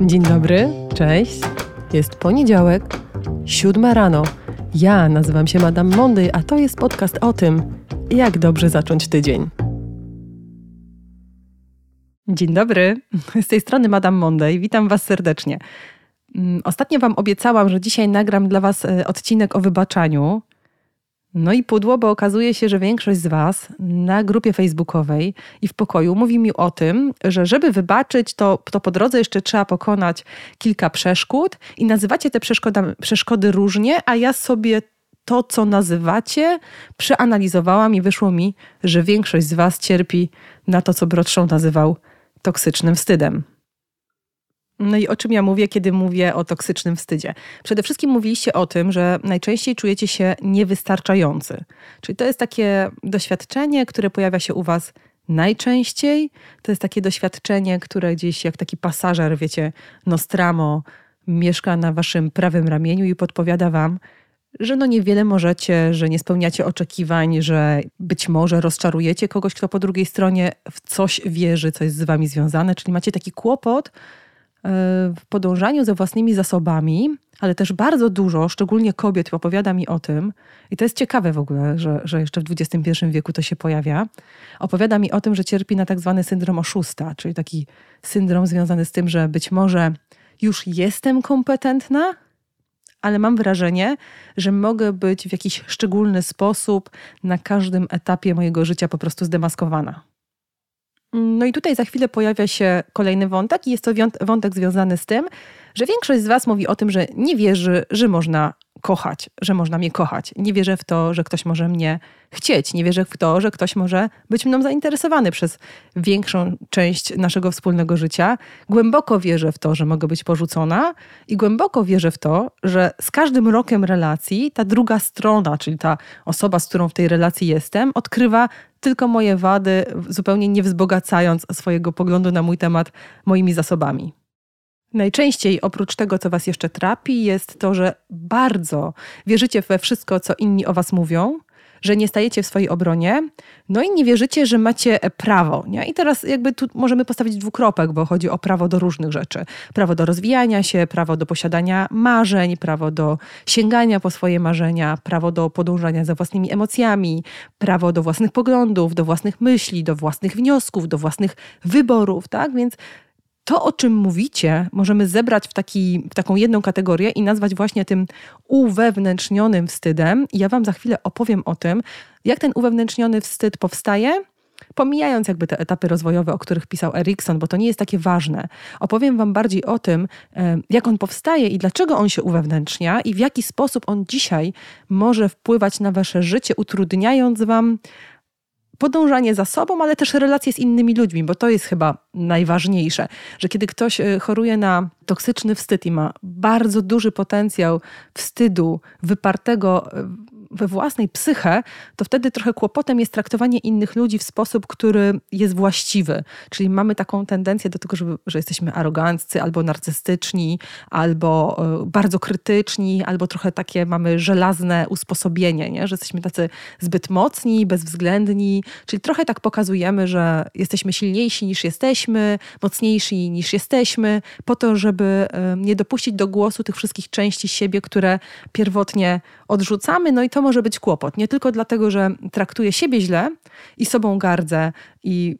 Dzień dobry, cześć. Jest poniedziałek, siódma rano. Ja nazywam się Madame Monday, a to jest podcast o tym, jak dobrze zacząć tydzień. Dzień dobry, z tej strony Madame Monday. Witam Was serdecznie. Mm, ostatnio Wam obiecałam, że dzisiaj nagram dla Was e, odcinek o wybaczaniu. No i pudło, bo okazuje się, że większość z Was na grupie facebookowej i w pokoju mówi mi o tym, że żeby wybaczyć, to, to po drodze jeszcze trzeba pokonać kilka przeszkód i nazywacie te przeszkody różnie, a ja sobie to, co nazywacie, przeanalizowałam i wyszło mi, że większość z Was cierpi na to, co Brodshaw nazywał toksycznym wstydem. No i o czym ja mówię, kiedy mówię o toksycznym wstydzie? Przede wszystkim mówiliście o tym, że najczęściej czujecie się niewystarczający. Czyli to jest takie doświadczenie, które pojawia się u Was najczęściej. To jest takie doświadczenie, które gdzieś jak taki pasażer, wiecie, Nostramo, mieszka na Waszym prawym ramieniu i podpowiada Wam, że no niewiele możecie, że nie spełniacie oczekiwań, że być może rozczarujecie kogoś, kto po drugiej stronie w coś wierzy, co jest z Wami związane, czyli macie taki kłopot, w podążaniu za własnymi zasobami, ale też bardzo dużo, szczególnie kobiet, opowiada mi o tym, i to jest ciekawe w ogóle, że, że jeszcze w XXI wieku to się pojawia, opowiada mi o tym, że cierpi na tak zwany syndrom oszusta, czyli taki syndrom związany z tym, że być może już jestem kompetentna, ale mam wrażenie, że mogę być w jakiś szczególny sposób na każdym etapie mojego życia po prostu zdemaskowana. No i tutaj za chwilę pojawia się kolejny wątek, i jest to wątek związany z tym, że większość z Was mówi o tym, że nie wierzy, że można kochać, że można mnie kochać. Nie wierzę w to, że ktoś może mnie chcieć. Nie wierzę w to, że ktoś może być mną zainteresowany przez większą część naszego wspólnego życia. Głęboko wierzę w to, że mogę być porzucona i głęboko wierzę w to, że z każdym rokiem relacji ta druga strona, czyli ta osoba, z którą w tej relacji jestem, odkrywa tylko moje wady, zupełnie nie wzbogacając swojego poglądu na mój temat moimi zasobami. Najczęściej oprócz tego, co Was jeszcze trapi, jest to, że bardzo wierzycie we wszystko, co inni o Was mówią, że nie stajecie w swojej obronie, no i nie wierzycie, że macie prawo. Nie? I teraz jakby tu możemy postawić dwukropek, bo chodzi o prawo do różnych rzeczy. Prawo do rozwijania się, prawo do posiadania marzeń, prawo do sięgania po swoje marzenia, prawo do podążania za własnymi emocjami, prawo do własnych poglądów, do własnych myśli, do własnych wniosków, do własnych wyborów, tak? Więc to, o czym mówicie, możemy zebrać w, taki, w taką jedną kategorię i nazwać właśnie tym uwewnętrznionym wstydem. I ja Wam za chwilę opowiem o tym, jak ten uwewnętrzniony wstyd powstaje, pomijając jakby te etapy rozwojowe, o których pisał Erikson, bo to nie jest takie ważne. Opowiem Wam bardziej o tym, jak on powstaje i dlaczego on się uwewnętrznia i w jaki sposób on dzisiaj może wpływać na Wasze życie, utrudniając Wam podążanie za sobą, ale też relacje z innymi ludźmi, bo to jest chyba najważniejsze, że kiedy ktoś e, choruje na toksyczny wstyd i ma bardzo duży potencjał wstydu wypartego e, we własnej psyche, to wtedy trochę kłopotem jest traktowanie innych ludzi w sposób, który jest właściwy. Czyli mamy taką tendencję do tego, żeby, że jesteśmy aroganccy, albo narcystyczni, albo e, bardzo krytyczni, albo trochę takie mamy żelazne usposobienie, nie? że jesteśmy tacy zbyt mocni, bezwzględni. Czyli trochę tak pokazujemy, że jesteśmy silniejsi niż jesteśmy, mocniejsi niż jesteśmy, po to, żeby e, nie dopuścić do głosu tych wszystkich części siebie, które pierwotnie odrzucamy. No i to może być kłopot. Nie tylko dlatego, że traktuję siebie źle i sobą gardzę i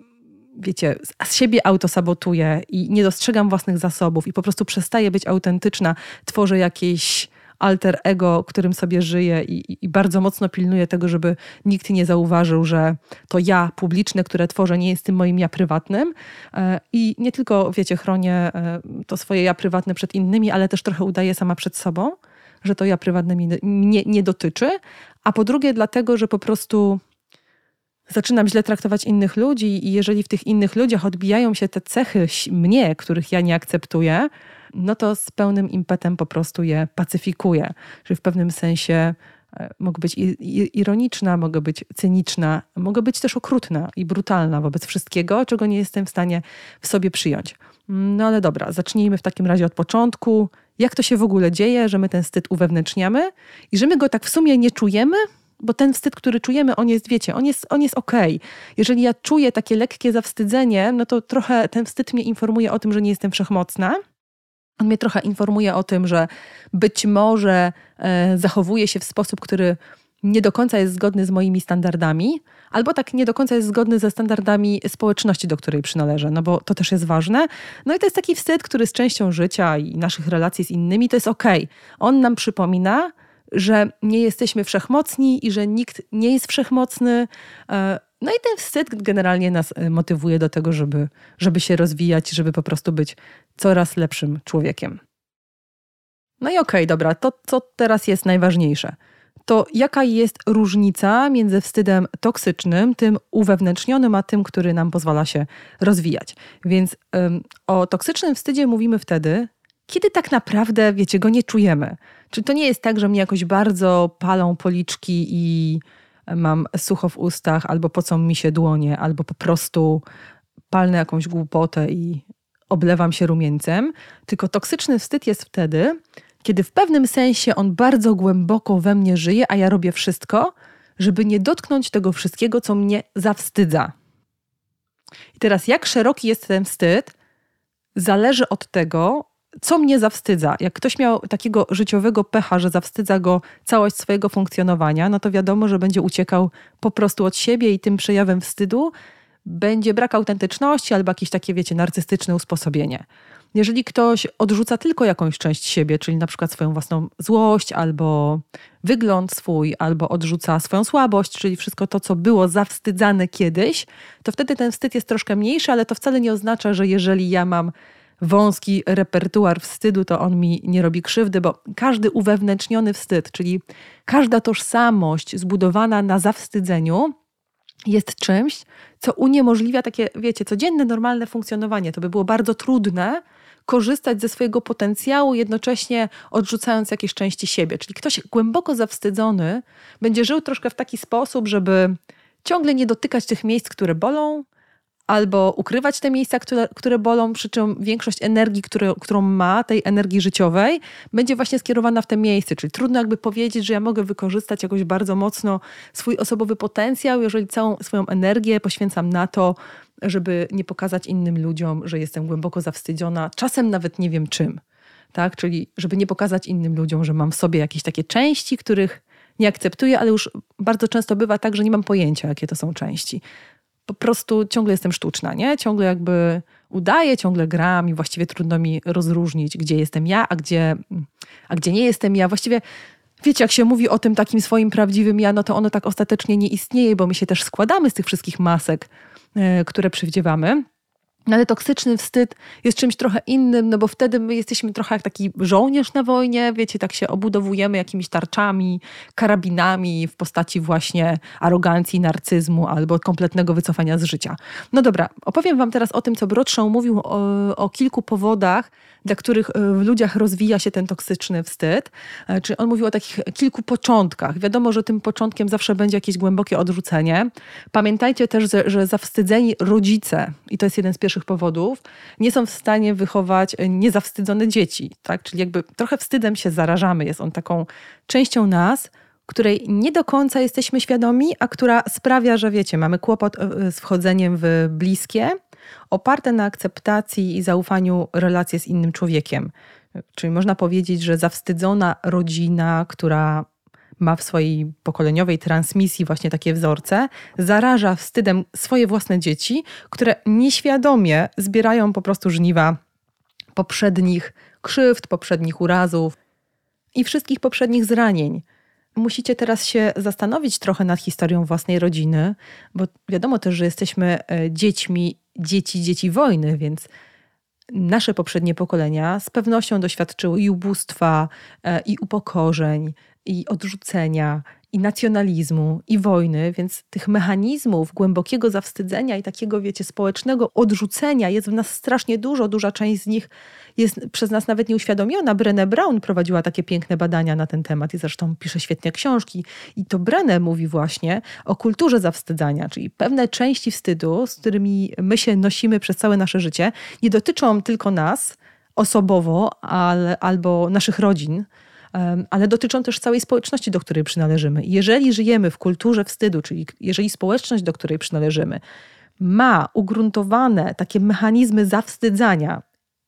wiecie, z siebie autosabotuję i nie dostrzegam własnych zasobów i po prostu przestaję być autentyczna, tworzę jakieś alter ego, którym sobie żyję i, i, bardzo mocno pilnuję tego, żeby nikt nie zauważył, że to ja publiczne, które tworzę, nie jest tym moim ja prywatnym. E, I nie tylko, wiecie, chronię e, to swoje ja prywatne przed innymi, ale też trochę udaję sama przed sobą że to ja prywatne mnie nie, dotyczy, a po drugie dlatego, że po prostu zaczynam źle traktować innych ludzi i jeżeli w tych innych ludziach odbijają się te cechy mnie, których ja nie akceptuję, no to z pełnym impetem po prostu je pacyfikuję. Że w pewnym sensie e, mogę być ironiczna, mogę być cyniczna, mogę być też okrutna i brutalna wobec wszystkiego, czego nie jestem w stanie w sobie przyjąć. No ale dobra, zacznijmy w takim razie od początku jak to się w ogóle dzieje, że my ten wstyd uwewnętrzniamy i że my go tak w sumie nie czujemy, bo ten wstyd, który czujemy, on jest, wiecie, on jest, on jest okej. Okay. Jeżeli ja czuję takie lekkie zawstydzenie, no to trochę ten wstyd mnie informuje o tym, że nie jestem wszechmocna. On mnie trochę informuje o tym, że być może e, zachowuje się w sposób, który nie do końca jest zgodny z moimi standardami, albo tak nie do końca jest zgodny ze standardami społeczności, do której przynależę, no bo to też jest ważne. No i to jest taki wstyd, który jest częścią życia i naszych relacji z innymi, to jest okej. Okay. On nam przypomina, że nie jesteśmy wszechmocni i że nikt nie jest wszechmocny. E, no i ten wstyd generalnie nas e, motywuje do tego, żeby, żeby się rozwijać, żeby po prostu być coraz lepszym człowiekiem. No i okej, okay, dobra, to co teraz jest najważniejsze? To jaka jest różnica między wstydem toksycznym, tym uwewnętrznionym, a tym, który nam pozwala się rozwijać? Więc ym, o toksycznym wstydzie mówimy wtedy, kiedy tak naprawdę, wiecie, go nie czujemy. Czy to nie jest tak, że mnie jakoś bardzo palą policzki i mam sucho w ustach, albo pocą mi się dłonie, albo po prostu palnę jakąś głupotę i oblewam się rumieńcem. Tylko toksyczny wstyd jest wtedy, kiedy w pewnym sensie on bardzo głęboko we mnie żyje, a ja robię wszystko, żeby nie dotknąć tego wszystkiego, co mnie zawstydza. I teraz, jak szeroki jest ten wstyd, zależy od tego, co mnie zawstydza? Jak ktoś miał takiego życiowego pecha, że zawstydza go całość swojego funkcjonowania, no to wiadomo, że będzie uciekał po prostu od siebie i tym przejawem wstydu będzie brak autentyczności albo jakieś takie, wiecie, narcystyczne usposobienie. Jeżeli ktoś odrzuca tylko jakąś część siebie, czyli na przykład swoją własną złość, albo wygląd swój, albo odrzuca swoją słabość, czyli wszystko to, co było zawstydzane kiedyś, to wtedy ten wstyd jest troszkę mniejszy, ale to wcale nie oznacza, że jeżeli ja mam wąski repertuar wstydu, to on mi nie robi krzywdy, bo każdy uwewnętrzniony wstyd, czyli każda tożsamość zbudowana na zawstydzeniu, jest czymś, co uniemożliwia takie, wiecie, codzienne, normalne funkcjonowanie. To by było bardzo trudne korzystać ze swojego potencjału, jednocześnie odrzucając jakieś części siebie. Czyli ktoś głęboko zawstydzony będzie żył troszkę w taki sposób, żeby ciągle nie dotykać tych miejsc, które bolą, albo ukrywać te miejsca, które, które bolą, przy czym większość energii, które, którą ma, tej energii życiowej, będzie właśnie skierowana w te miejsce. Czyli trudno jakby powiedzieć, że ja mogę wykorzystać jakoś bardzo mocno swój osobowy potencjał, jeżeli całą swoją energię poświęcam na to, żeby nie pokazać innym ludziom, że jestem głęboko zawstydziona, czasem nawet nie wiem czym. Tak? Czyli żeby nie pokazać innym ludziom, że mam w sobie jakieś takie części, których nie akceptuję, ale już bardzo często bywa tak, że nie mam pojęcia, jakie to są części po prostu ciągle jestem sztuczna, nie? Ciągle jakby udaję, ciągle gram i właściwie trudno mi rozróżnić, gdzie jestem ja, a gdzie, a gdzie nie jestem ja. Właściwie wiecie, jak się mówi o tym takim swoim prawdziwym ja, no to ono tak ostatecznie nie istnieje, bo my się też składamy z tych wszystkich masek, yy, które przywdziewamy. No ale toksyczny wstyd jest czymś trochę innym, no bo wtedy my jesteśmy trochę jak taki żołnierz na wojnie, wiecie, tak się obudowujemy jakimiś tarczami, karabinami w postaci właśnie arogancji, narcyzmu albo kompletnego wycofania z życia. No dobra, opowiem wam teraz o tym, co Brodshaw mówił o, o kilku powodach, dla których e, w ludziach rozwija się ten toksyczny wstyd. E, Czyli on mówił o takich kilku początkach. Wiadomo, że tym początkiem zawsze będzie jakieś głębokie odrzucenie. Pamiętajcie też, że, że zawstydzeni rodzice, i to jest jeden z pierwszych powodów, nie są w stanie wychować e, niezawstydzone dzieci. Tak? Czyli jakby trochę wstydem się zarażamy. Jest on taką częścią nas, której nie do końca jesteśmy świadomi, a która sprawia, że wiecie, mamy kłopot z wchodzeniem w bliskie, oparte na akceptacji i zaufaniu relacje z innym człowiekiem. Czyli można powiedzieć, że zawstydzona rodzina, która ma w swojej pokoleniowej transmisji właśnie takie wzorce, zaraża wstydem swoje własne dzieci, które nieświadomie zbierają po prostu żniwa poprzednich krzywd, poprzednich urazów i wszystkich poprzednich zranień. Musicie teraz się zastanowić trochę nad historią własnej rodziny, bo wiadomo też, że jesteśmy e, dziećmi dzieci, dzieci wojny, więc nasze poprzednie pokolenia z pewnością doświadczyły i ubóstwa, e, i upokorzeń, i odrzucenia, i nacjonalizmu, i wojny, więc tych mechanizmów głębokiego zawstydzenia i takiego, wiecie, społecznego odrzucenia jest w nas strasznie dużo. Duża część z nich jest przez nas nawet nieuświadomiona. Brené Brown prowadziła takie piękne badania na ten temat i zresztą pisze świetnie książki. I to Brené mówi właśnie o kulturze zawstydzania, czyli pewne części wstydu, z którymi my się nosimy przez całe nasze życie, nie dotyczą tylko nas osobowo ale, albo naszych rodzin, ale dotyczą też całej społeczności, do której przynależymy. Jeżeli żyjemy w kulturze wstydu, czyli jeżeli społeczność, do której przynależymy, ma ugruntowane takie mechanizmy zawstydzania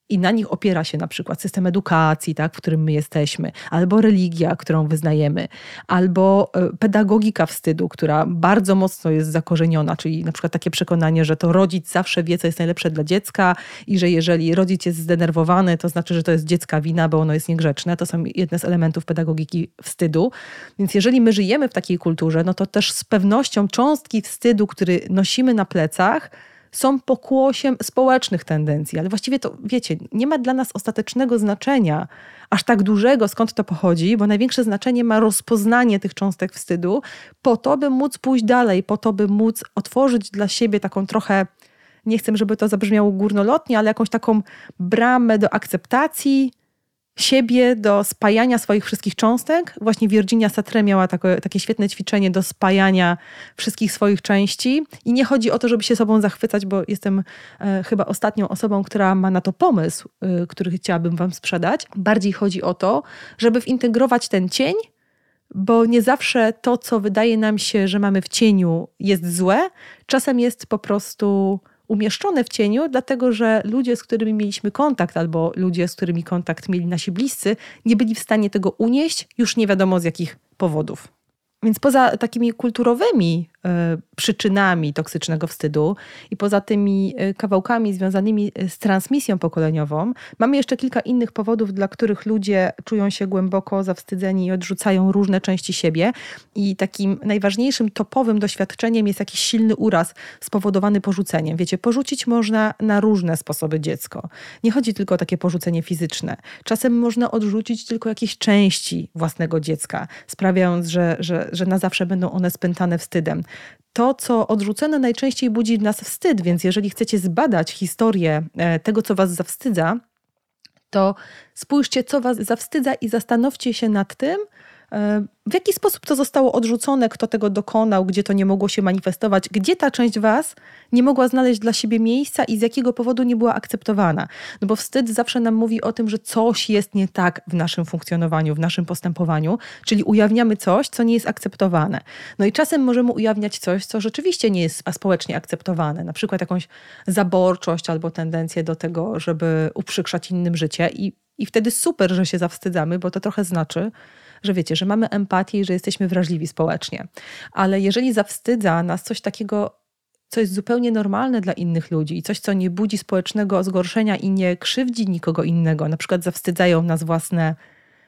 i na nich opiera się na przykład system edukacji, tak, w którym my jesteśmy, albo religia, którą wyznajemy, albo e, pedagogika wstydu, która bardzo mocno jest zakorzeniona, czyli na przykład takie przekonanie, że to rodzic zawsze wie, co jest najlepsze dla dziecka i że jeżeli rodzic jest zdenerwowany, to znaczy, że to jest dziecka wina, bo ono jest niegrzeczne. To są jedne z elementów pedagogiki wstydu. Więc jeżeli my żyjemy w takiej kulturze, no to też z pewnością cząstki wstydu, który nosimy na plecach, są pokłosiem społecznych tendencji, ale właściwie to, wiecie, nie ma dla nas ostatecznego znaczenia, aż tak dużego, skąd to pochodzi, bo największe znaczenie ma rozpoznanie tych cząstek wstydu, po to, by móc pójść dalej, po to, by móc otworzyć dla siebie taką trochę, nie chcę, żeby to zabrzmiało górnolotnie, ale jakąś taką bramę do akceptacji, siebie do spajania swoich wszystkich cząstek. Właśnie Virginia Satre miała takie, takie świetne ćwiczenie do spajania wszystkich swoich części. I nie chodzi o to, żeby się sobą zachwycać, bo jestem e, chyba ostatnią osobą, która ma na to pomysł, e, który chciałabym Wam sprzedać. Bardziej chodzi o to, żeby wintegrować ten cień, bo nie zawsze to, co wydaje nam się, że mamy w cieniu, jest złe. Czasem jest po prostu umieszczone w cieniu, dlatego że ludzie, z którymi mieliśmy kontakt, albo ludzie, z którymi kontakt mieli nasi bliscy, nie byli w stanie tego unieść, już nie wiadomo z jakich powodów. Więc poza takimi kulturowymi przyczynami toksycznego wstydu i poza tymi e, kawałkami związanymi e, z transmisją pokoleniową, mamy jeszcze kilka innych powodów, dla których ludzie czują się głęboko zawstydzeni i odrzucają różne części siebie. I takim najważniejszym, topowym doświadczeniem jest jakiś silny uraz spowodowany porzuceniem. Wiecie, porzucić można na różne sposoby dziecko. Nie chodzi tylko o takie porzucenie fizyczne. Czasem można odrzucić tylko jakieś części własnego dziecka, sprawiając, że, że, że na zawsze będą one spętane wstydem to, co odrzucone najczęściej budzi w nas wstyd, więc jeżeli chcecie zbadać historię e, tego, co was zawstydza, to spójrzcie, co was zawstydza i zastanówcie się nad tym, w jaki sposób to zostało odrzucone, kto tego dokonał, gdzie to nie mogło się manifestować, gdzie ta część Was nie mogła znaleźć dla siebie miejsca i z jakiego powodu nie była akceptowana. No bo wstyd zawsze nam mówi o tym, że coś jest nie tak w naszym funkcjonowaniu, w naszym postępowaniu, czyli ujawniamy coś, co nie jest akceptowane. No i czasem możemy ujawniać coś, co rzeczywiście nie jest społecznie akceptowane, na przykład jakąś zaborczość albo tendencję do tego, żeby uprzykrzać innym życie i, i wtedy super, że się zawstydzamy, bo to trochę znaczy, że wiecie, że mamy empatię i że jesteśmy wrażliwi społecznie. Ale jeżeli zawstydza nas coś takiego, co jest zupełnie normalne dla innych ludzi i coś, co nie budzi społecznego zgorszenia i nie krzywdzi nikogo innego, na przykład zawstydzają nas własne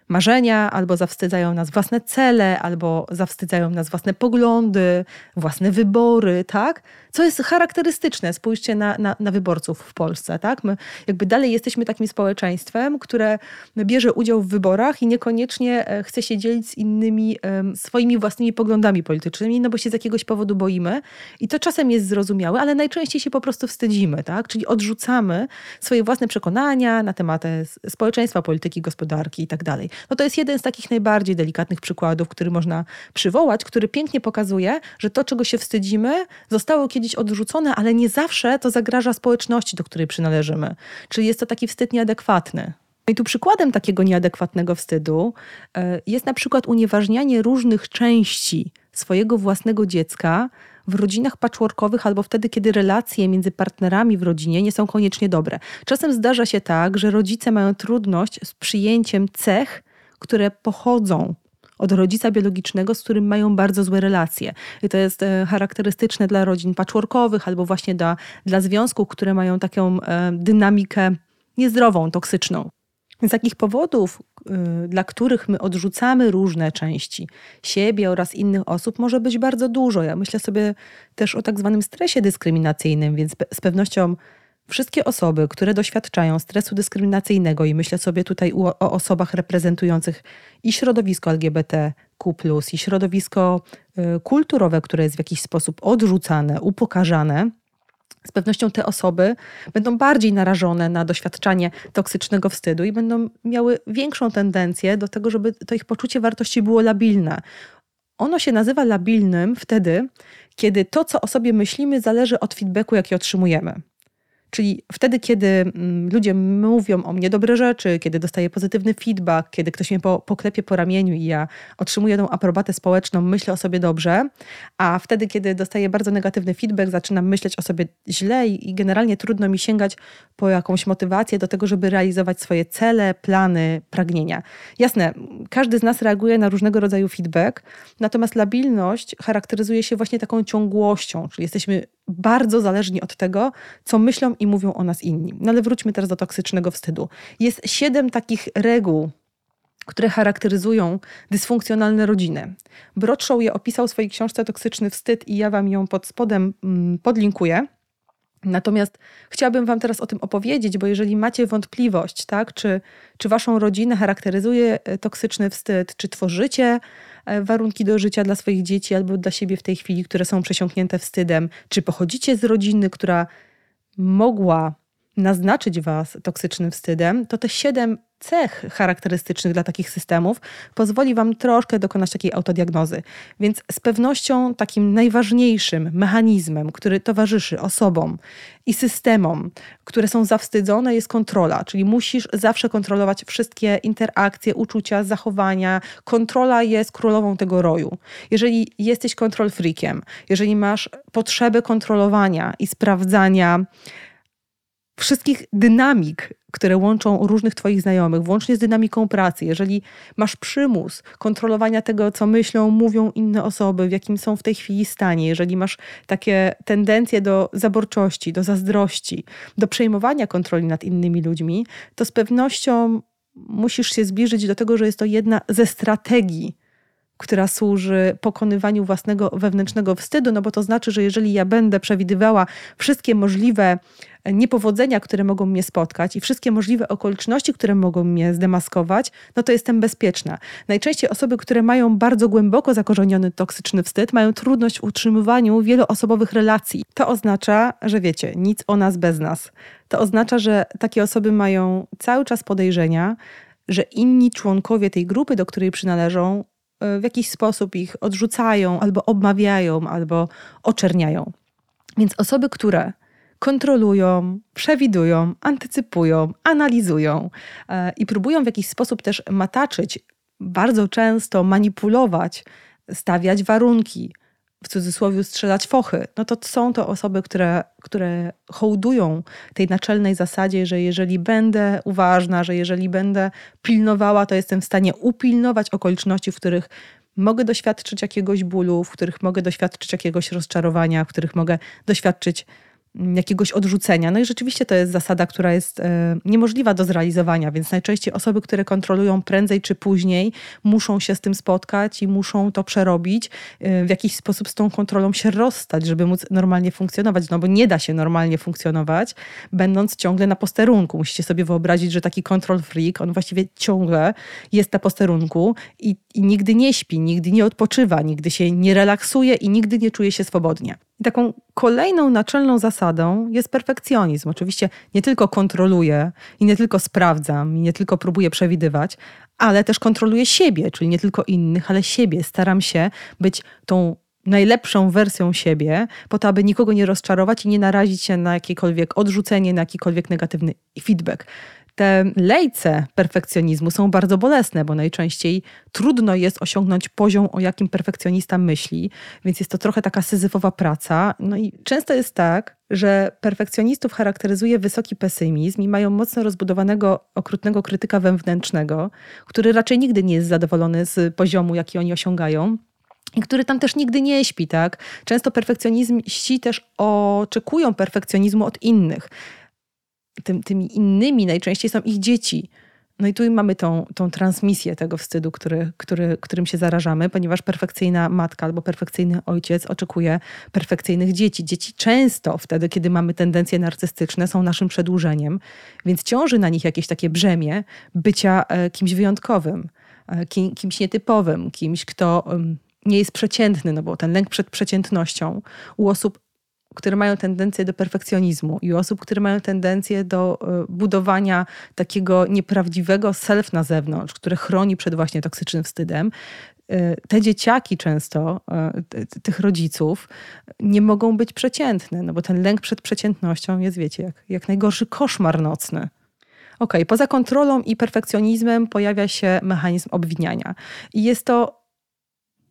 marzenia, albo zawstydzają nas własne cele, albo zawstydzają nas własne poglądy, własne wybory, tak? Co jest charakterystyczne, spójrzcie na, na, na wyborców w Polsce, tak? My jakby dalej jesteśmy takim społeczeństwem, które bierze udział w wyborach i niekoniecznie e, chce się dzielić z innymi swoimi własnymi poglądami politycznymi, no bo się z jakiegoś powodu boimy. I to czasem jest zrozumiałe, ale najczęściej się po prostu wstydzimy, tak? Czyli odrzucamy swoje własne przekonania na temat społeczeństwa, polityki, gospodarki i tak dalej. No to jest jeden z takich najbardziej delikatnych przykładów, który można przywołać, który pięknie pokazuje, że to, czego się wstydzimy, zostało kiedyś odrzucone, ale nie zawsze to zagraża społeczności, do której przynależymy. Czyli jest to taki wstyd nieadekwatny. No I tu przykładem takiego nieadekwatnego wstydu e, jest na przykład unieważnianie różnych części swojego własnego dziecka w rodzinach patchworkowych albo wtedy, kiedy relacje między partnerami w rodzinie nie są koniecznie dobre. Czasem zdarza się tak, że rodzice mają trudność z przyjęciem cech które pochodzą od rodzica biologicznego, z którym mają bardzo złe relacje. I to jest e, charakterystyczne dla rodzin patchworkowych albo właśnie dla, dla związków, które mają taką e, dynamikę niezdrową, toksyczną. Z takich powodów, e, dla których my odrzucamy różne części siebie oraz innych osób, może być bardzo dużo. Ja myślę sobie też o tak zwanym stresie dyskryminacyjnym, więc z pewnością Wszystkie osoby, które doświadczają stresu dyskryminacyjnego, i myślę sobie tutaj o osobach reprezentujących i środowisko LGBTQ, i środowisko y, kulturowe, które jest w jakiś sposób odrzucane, upokarzane, z pewnością te osoby będą bardziej narażone na doświadczanie toksycznego wstydu i będą miały większą tendencję do tego, żeby to ich poczucie wartości było labilne. Ono się nazywa labilnym wtedy, kiedy to, co o sobie myślimy, zależy od feedbacku, jaki otrzymujemy. Czyli wtedy, kiedy mm, ludzie mówią o mnie dobre rzeczy, kiedy dostaję pozytywny feedback, kiedy ktoś mnie po, poklepie po ramieniu i ja otrzymuję tą aprobatę społeczną, myślę o sobie dobrze, a wtedy, kiedy dostaję bardzo negatywny feedback, zaczynam myśleć o sobie źle i, i generalnie trudno mi sięgać po jakąś motywację do tego, żeby realizować swoje cele, plany, pragnienia. Jasne, każdy z nas reaguje na różnego rodzaju feedback, natomiast labilność charakteryzuje się właśnie taką ciągłością, czyli jesteśmy bardzo zależni od tego, co myślą i mówią o nas inni. No ale wróćmy teraz do toksycznego wstydu. Jest siedem takich reguł, które charakteryzują dysfunkcjonalne rodziny. Broadshaw je opisał w swojej książce Toksyczny Wstyd i ja wam ją pod spodem mm, podlinkuję. Natomiast chciałabym Wam teraz o tym opowiedzieć, bo jeżeli macie wątpliwość, tak, czy, czy Waszą rodzinę charakteryzuje e, toksyczny wstyd, czy tworzycie e, warunki do życia dla swoich dzieci albo dla siebie w tej chwili, które są przesiąknięte wstydem, czy pochodzicie z rodziny, która mogła naznaczyć Was toksycznym wstydem, to te siedem cech charakterystycznych dla takich systemów pozwoli Wam troszkę dokonać takiej autodiagnozy. Więc z pewnością takim najważniejszym mechanizmem, który towarzyszy osobom i systemom, które są zawstydzone, jest kontrola. Czyli musisz zawsze kontrolować wszystkie interakcje, uczucia, zachowania. Kontrola jest królową tego roju. Jeżeli jesteś kontrol freakiem, jeżeli masz potrzebę kontrolowania i sprawdzania, wszystkich dynamik, które łączą różnych Twoich znajomych, włącznie z dynamiką pracy. Jeżeli masz przymus kontrolowania tego, co myślą, mówią inne osoby, w jakim są w tej chwili stanie, jeżeli masz takie tendencje do zaborczości, do zazdrości, do przejmowania kontroli nad innymi ludźmi, to z pewnością musisz się zbliżyć do tego, że jest to jedna ze strategii która służy pokonywaniu własnego wewnętrznego wstydu, no bo to znaczy, że jeżeli ja będę przewidywała wszystkie możliwe niepowodzenia, które mogą mnie spotkać i wszystkie możliwe okoliczności, które mogą mnie zdemaskować, no to jestem bezpieczna. Najczęściej osoby, które mają bardzo głęboko zakorzeniony toksyczny wstyd, mają trudność w utrzymywaniu wieloosobowych relacji. To oznacza, że wiecie, nic o nas bez nas. To oznacza, że takie osoby mają cały czas podejrzenia, że inni członkowie tej grupy, do której przynależą, w jakiś sposób ich odrzucają, albo obmawiają, albo oczerniają. Więc osoby, które kontrolują, przewidują, antycypują, analizują e, i próbują w jakiś sposób też mataczyć, bardzo często manipulować, stawiać warunki, w cudzysłowie strzelać fochy, no to są to osoby, które, które hołdują tej naczelnej zasadzie, że jeżeli będę uważna, że jeżeli będę pilnowała, to jestem w stanie upilnować okoliczności, w których mogę doświadczyć jakiegoś bólu, w których mogę doświadczyć jakiegoś rozczarowania, w których mogę doświadczyć jakiegoś odrzucenia. No i rzeczywiście to jest zasada, która jest e, niemożliwa do zrealizowania, więc najczęściej osoby, które kontrolują prędzej czy później, muszą się z tym spotkać i muszą to przerobić, e, w jakiś sposób z tą kontrolą się rozstać, żeby móc normalnie funkcjonować, no bo nie da się normalnie funkcjonować, będąc ciągle na posterunku. Musicie sobie wyobrazić, że taki control freak, on właściwie ciągle jest na posterunku i, i nigdy nie śpi, nigdy nie odpoczywa, nigdy się nie relaksuje i nigdy nie czuje się swobodnie. I taką kolejną naczelną zasadą jest perfekcjonizm. Oczywiście nie tylko kontroluję i nie tylko sprawdzam i nie tylko próbuję przewidywać, ale też kontroluję siebie, czyli nie tylko innych, ale siebie. Staram się być tą najlepszą wersją siebie, po to, aby nikogo nie rozczarować i nie narazić się na jakiekolwiek odrzucenie, na jakikolwiek negatywny feedback te lejce perfekcjonizmu są bardzo bolesne, bo najczęściej trudno jest osiągnąć poziom, o jakim perfekcjonista myśli, więc jest to trochę taka syzyfowa praca. No i często jest tak, że perfekcjonistów charakteryzuje wysoki pesymizm i mają mocno rozbudowanego, okrutnego krytyka wewnętrznego, który raczej nigdy nie jest zadowolony z poziomu, jaki oni osiągają i który tam też nigdy nie śpi, tak? Często perfekcjonizmiści też oczekują perfekcjonizmu od innych tym, tymi innymi najczęściej są ich dzieci. No i tu mamy tą, tą transmisję tego wstydu, który, który, którym się zarażamy, ponieważ perfekcyjna matka albo perfekcyjny ojciec oczekuje perfekcyjnych dzieci. Dzieci często wtedy, kiedy mamy tendencje narcystyczne, są naszym przedłużeniem, więc ciąży na nich jakieś takie brzemię bycia e, kimś wyjątkowym, e, kimś nietypowym, kimś, kto nie jest przeciętny, no bo ten lęk przed przeciętnością u osób które mają tendencję do perfekcjonizmu i osób, które mają tendencję do e, budowania takiego nieprawdziwego self na zewnątrz, które chroni przed właśnie toksycznym wstydem, te dzieciaki często, tych rodziców, nie mogą być przeciętne, no bo ten lęk przed przeciętnością jest, wiecie, jak, jak najgorszy koszmar nocny. Ok, poza kontrolą i perfekcjonizmem pojawia się mechanizm obwiniania. I jest to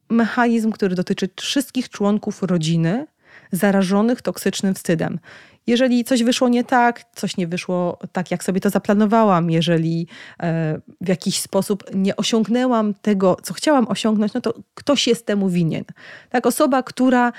mechanizm, który dotyczy wszystkich członków rodziny zarażonych toksycznym wstydem. Jeżeli coś wyszło nie tak, coś nie wyszło tak, jak sobie to zaplanowałam, jeżeli e, w jakiś sposób nie osiągnęłam tego, co chciałam osiągnąć, no to ktoś jest temu winien. Tak, osoba, która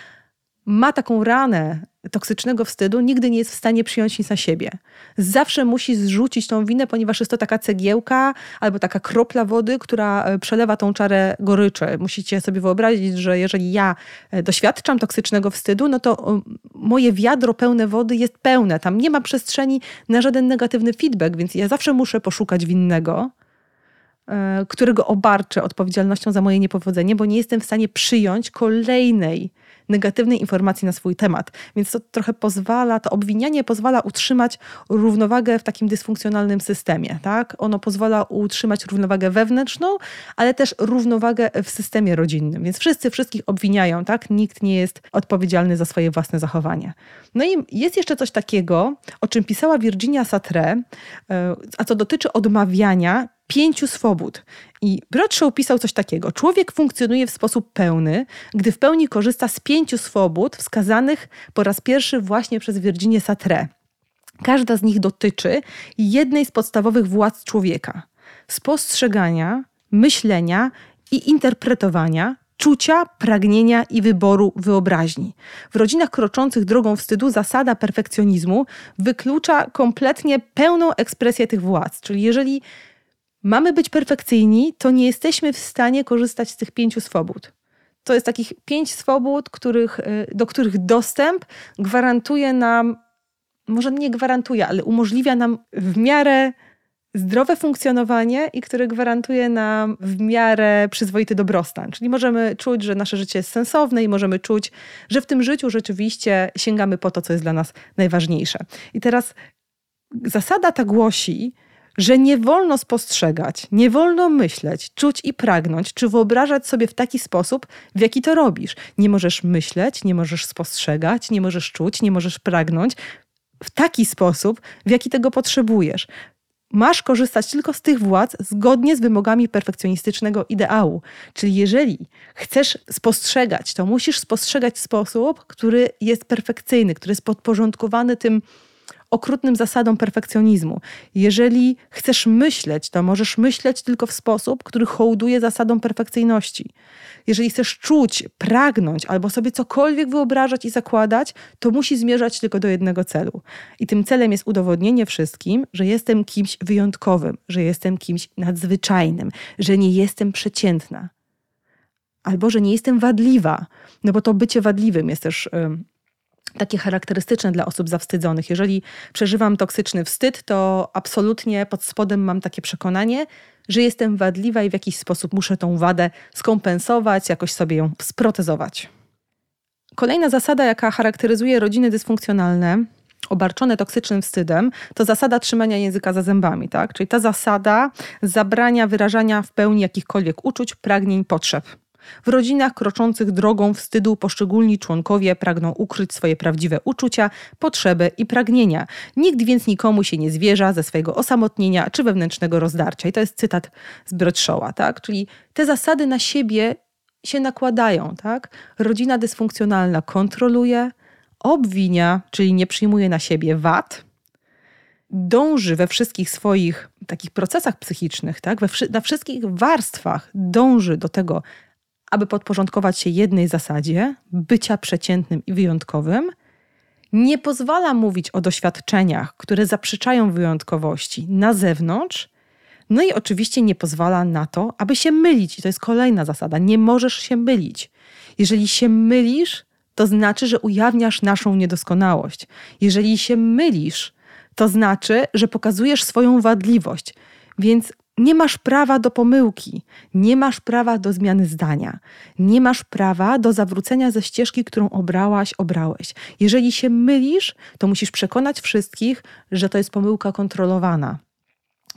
ma taką ranę toksycznego wstydu, nigdy nie jest w stanie przyjąć nic na siebie. Zawsze musi zrzucić tą winę, ponieważ jest to taka cegiełka albo taka kropla wody, która e, przelewa tą czarę goryczy. Musicie sobie wyobrazić, że jeżeli ja e, doświadczam toksycznego wstydu, no to moje wiadro pełne wody jest pełne. Tam nie ma przestrzeni na żaden negatywny feedback, więc ja zawsze muszę poszukać winnego którego obarczę odpowiedzialnością za moje niepowodzenie, bo nie jestem w stanie przyjąć kolejnej negatywnej informacji na swój temat. Więc to trochę pozwala, to obwinianie pozwala utrzymać równowagę w takim dysfunkcjonalnym systemie. Tak? Ono pozwala utrzymać równowagę wewnętrzną, ale też równowagę w systemie rodzinnym. Więc wszyscy wszystkich obwiniają, tak? Nikt nie jest odpowiedzialny za swoje własne zachowanie. No i jest jeszcze coś takiego, o czym pisała Virginia Satre, e, a co dotyczy odmawiania pięciu swobód. I Bradshaw pisał coś takiego. Człowiek funkcjonuje w sposób pełny, gdy w pełni korzysta z pięciu swobód wskazanych po raz pierwszy właśnie przez Virginię Satre. Każda z nich dotyczy jednej z podstawowych władz człowieka: spostrzegania, myślenia i interpretowania, czucia, pragnienia i wyboru wyobraźni. W rodzinach kroczących drogą wstydu zasada perfekcjonizmu wyklucza kompletnie pełną ekspresję tych władz. Czyli jeżeli mamy być perfekcyjni, to nie jesteśmy w stanie korzystać z tych pięciu swobód. To jest takich pięć swobód, których, y, do których dostęp gwarantuje nam, może nie gwarantuje, ale umożliwia nam w miarę zdrowe funkcjonowanie i który gwarantuje nam w miarę przyzwoity dobrostan. Czyli możemy czuć, że nasze życie jest sensowne i możemy czuć, że w tym życiu rzeczywiście sięgamy po to, co jest dla nas najważniejsze. I teraz zasada ta głosi, że nie wolno spostrzegać, nie wolno myśleć, czuć i pragnąć, czy wyobrażać sobie w taki sposób, w jaki to robisz. Nie możesz myśleć, nie możesz spostrzegać, nie możesz czuć, nie możesz pragnąć w taki sposób, w jaki tego potrzebujesz. Masz korzystać tylko z tych władz zgodnie z wymogami perfekcjonistycznego ideału. Czyli jeżeli chcesz spostrzegać, to musisz spostrzegać w sposób, który jest perfekcyjny, który jest podporządkowany tym okrutnym zasadom perfekcjonizmu. Jeżeli chcesz myśleć, to możesz myśleć tylko w sposób, który hołduje zasadom perfekcyjności. Jeżeli chcesz czuć, pragnąć albo sobie cokolwiek wyobrażać i zakładać, to musi zmierzać tylko do jednego celu. I tym celem jest udowodnienie wszystkim, że jestem kimś wyjątkowym, że jestem kimś nadzwyczajnym, że nie jestem przeciętna. Albo że nie jestem wadliwa, no bo to bycie wadliwym jest też takie charakterystyczne dla osób zawstydzonych. Jeżeli przeżywam toksyczny wstyd, to absolutnie pod spodem mam takie przekonanie, że jestem wadliwa i w jakiś sposób muszę tą wadę skompensować, jakoś sobie ją sprotezować. Kolejna zasada, jaka charakteryzuje rodziny dysfunkcjonalne, obarczone toksycznym wstydem, to zasada trzymania języka za zębami, tak? Czyli ta zasada zabrania wyrażania w pełni jakichkolwiek uczuć, pragnień, potrzeb. W rodzinach kroczących drogą wstydu poszczególni członkowie pragną ukryć swoje prawdziwe uczucia, potrzeby i pragnienia. Nikt więc nikomu się nie zwierza ze swojego osamotnienia czy wewnętrznego rozdarcia. I to jest cytat z Bradshawa, tak? Czyli te zasady na siebie się nakładają, tak? Rodzina dysfunkcjonalna kontroluje, obwinia, czyli nie przyjmuje na siebie wad, dąży we wszystkich swoich takich procesach psychicznych, tak? We, na wszystkich warstwach dąży do tego, aby podporządkować się jednej zasadzie bycia przeciętnym i wyjątkowym, nie pozwala mówić o doświadczeniach, które zaprzeczają wyjątkowości na zewnątrz, no i oczywiście nie pozwala na to, aby się mylić. I to jest kolejna zasada. Nie możesz się mylić. Jeżeli się mylisz, to znaczy, że ujawniasz naszą niedoskonałość. Jeżeli się mylisz, to znaczy, że pokazujesz swoją wadliwość. Więc nie masz prawa do pomyłki, nie masz prawa do zmiany zdania, nie masz prawa do zawrócenia ze ścieżki, którą obrałaś, obrałeś. Jeżeli się mylisz, to musisz przekonać wszystkich, że to jest pomyłka kontrolowana.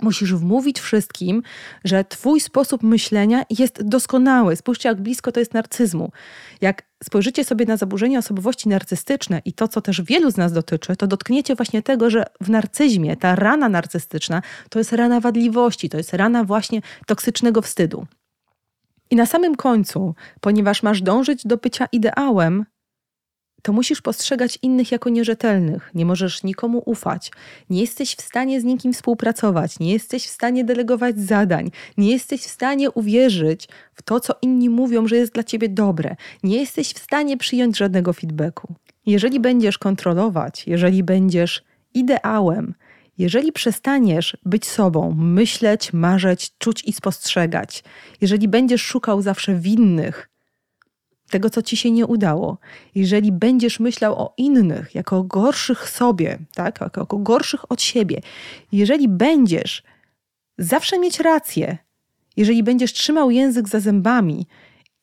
Musisz wmówić wszystkim, że twój sposób myślenia jest doskonały. Spójrzcie, jak blisko to jest narcyzmu. Jak spojrzycie sobie na zaburzenia osobowości narcystyczne i to, co też wielu z nas dotyczy, to dotkniecie właśnie tego, że w narcyzmie ta rana narcystyczna to jest rana wadliwości, to jest rana właśnie toksycznego wstydu. I na samym końcu, ponieważ masz dążyć do bycia ideałem, to musisz postrzegać innych jako nierzetelnych, nie możesz nikomu ufać, nie jesteś w stanie z nikim współpracować, nie jesteś w stanie delegować zadań, nie jesteś w stanie uwierzyć w to, co inni mówią, że jest dla ciebie dobre, nie jesteś w stanie przyjąć żadnego feedbacku. Jeżeli będziesz kontrolować, jeżeli będziesz ideałem, jeżeli przestaniesz być sobą, myśleć, marzyć, czuć i spostrzegać, jeżeli będziesz szukał zawsze winnych, tego, co ci się nie udało, jeżeli będziesz myślał o innych jako o gorszych sobie, tak, jako o gorszych od siebie, jeżeli będziesz zawsze mieć rację, jeżeli będziesz trzymał język za zębami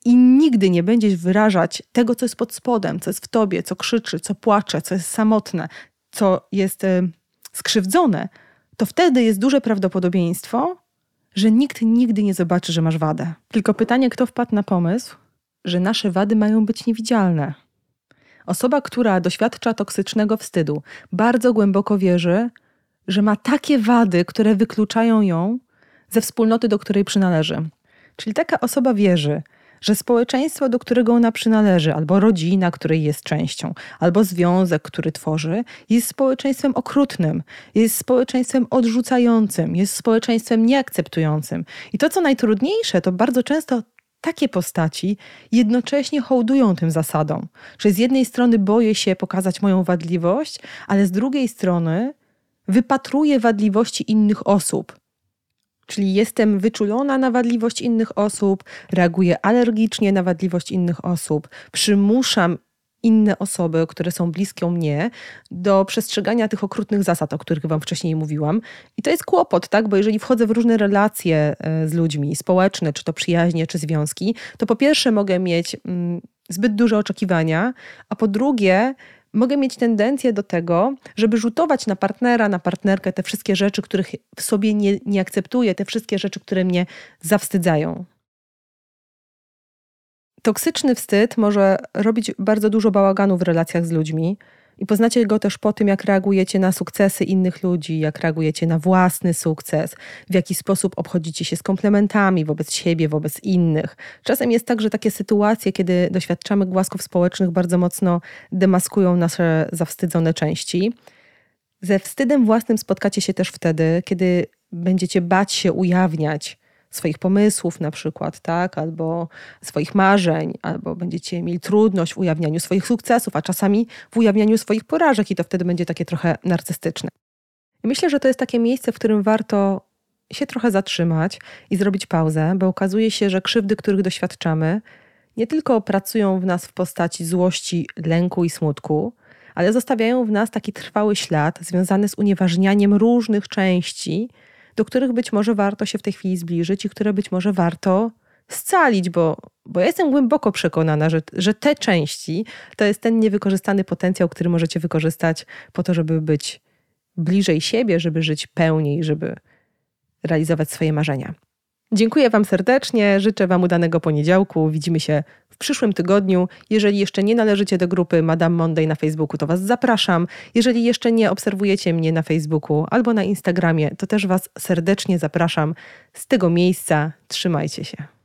i nigdy nie będziesz wyrażać tego, co jest pod spodem, co jest w tobie, co krzyczy, co płacze, co jest samotne, co jest y, skrzywdzone, to wtedy jest duże prawdopodobieństwo, że nikt nigdy nie zobaczy, że masz wadę. Tylko pytanie, kto wpadł na pomysł, że nasze wady mają być niewidzialne. Osoba, która doświadcza toksycznego wstydu, bardzo głęboko wierzy, że ma takie wady, które wykluczają ją ze wspólnoty, do której przynależy. Czyli taka osoba wierzy, że społeczeństwo, do którego ona przynależy, albo rodzina, której jest częścią, albo związek, który tworzy, jest społeczeństwem okrutnym, jest społeczeństwem odrzucającym, jest społeczeństwem nieakceptującym. I to, co najtrudniejsze, to bardzo często takie postaci jednocześnie hołdują tym zasadom, że z jednej strony boję się pokazać moją wadliwość, ale z drugiej strony wypatruję wadliwości innych osób. Czyli jestem wyczulona na wadliwość innych osób, reaguję alergicznie na wadliwość innych osób, przymuszam inne osoby, które są bliskie mnie, do przestrzegania tych okrutnych zasad, o których Wam wcześniej mówiłam. I to jest kłopot, tak? Bo jeżeli wchodzę w różne relacje e, z ludźmi, społeczne, czy to przyjaźnie, czy związki, to po pierwsze mogę mieć mm, zbyt duże oczekiwania, a po drugie, mogę mieć tendencję do tego, żeby rzutować na partnera, na partnerkę te wszystkie rzeczy, których w sobie nie, nie akceptuję, te wszystkie rzeczy, które mnie zawstydzają. Toksyczny wstyd może robić bardzo dużo bałaganu w relacjach z ludźmi. I poznacie go też po tym, jak reagujecie na sukcesy innych ludzi, jak reagujecie na własny sukces, w jaki sposób obchodzicie się z komplementami wobec siebie, wobec innych. Czasem jest tak, że takie sytuacje, kiedy doświadczamy głasków społecznych, bardzo mocno demaskują nasze zawstydzone części. Ze wstydem własnym spotkacie się też wtedy, kiedy będziecie bać się ujawniać swoich pomysłów na przykład, tak, albo swoich marzeń, albo będziecie mieli trudność w ujawnianiu swoich sukcesów, a czasami w ujawnianiu swoich porażek i to wtedy będzie takie trochę narcystyczne. Myślę, że to jest takie miejsce, w którym warto się trochę zatrzymać i zrobić pauzę, bo okazuje się, że krzywdy, których doświadczamy, nie tylko pracują w nas w postaci złości, lęku i smutku, ale zostawiają w nas taki trwały ślad związany z unieważnianiem różnych części do których być może warto się w tej chwili zbliżyć i które być może warto scalić, bo, bo ja jestem głęboko przekonana, że, że te części to jest ten niewykorzystany potencjał, który możecie wykorzystać po to, żeby być bliżej siebie, żeby żyć pełniej, żeby realizować swoje marzenia. Dziękuję Wam serdecznie, życzę Wam udanego poniedziałku. Widzimy się w przyszłym tygodniu. Jeżeli jeszcze nie należycie do grupy Madame Monday na Facebooku, to Was zapraszam. Jeżeli jeszcze nie obserwujecie mnie na Facebooku albo na Instagramie, to też Was serdecznie zapraszam z tego miejsca. Trzymajcie się.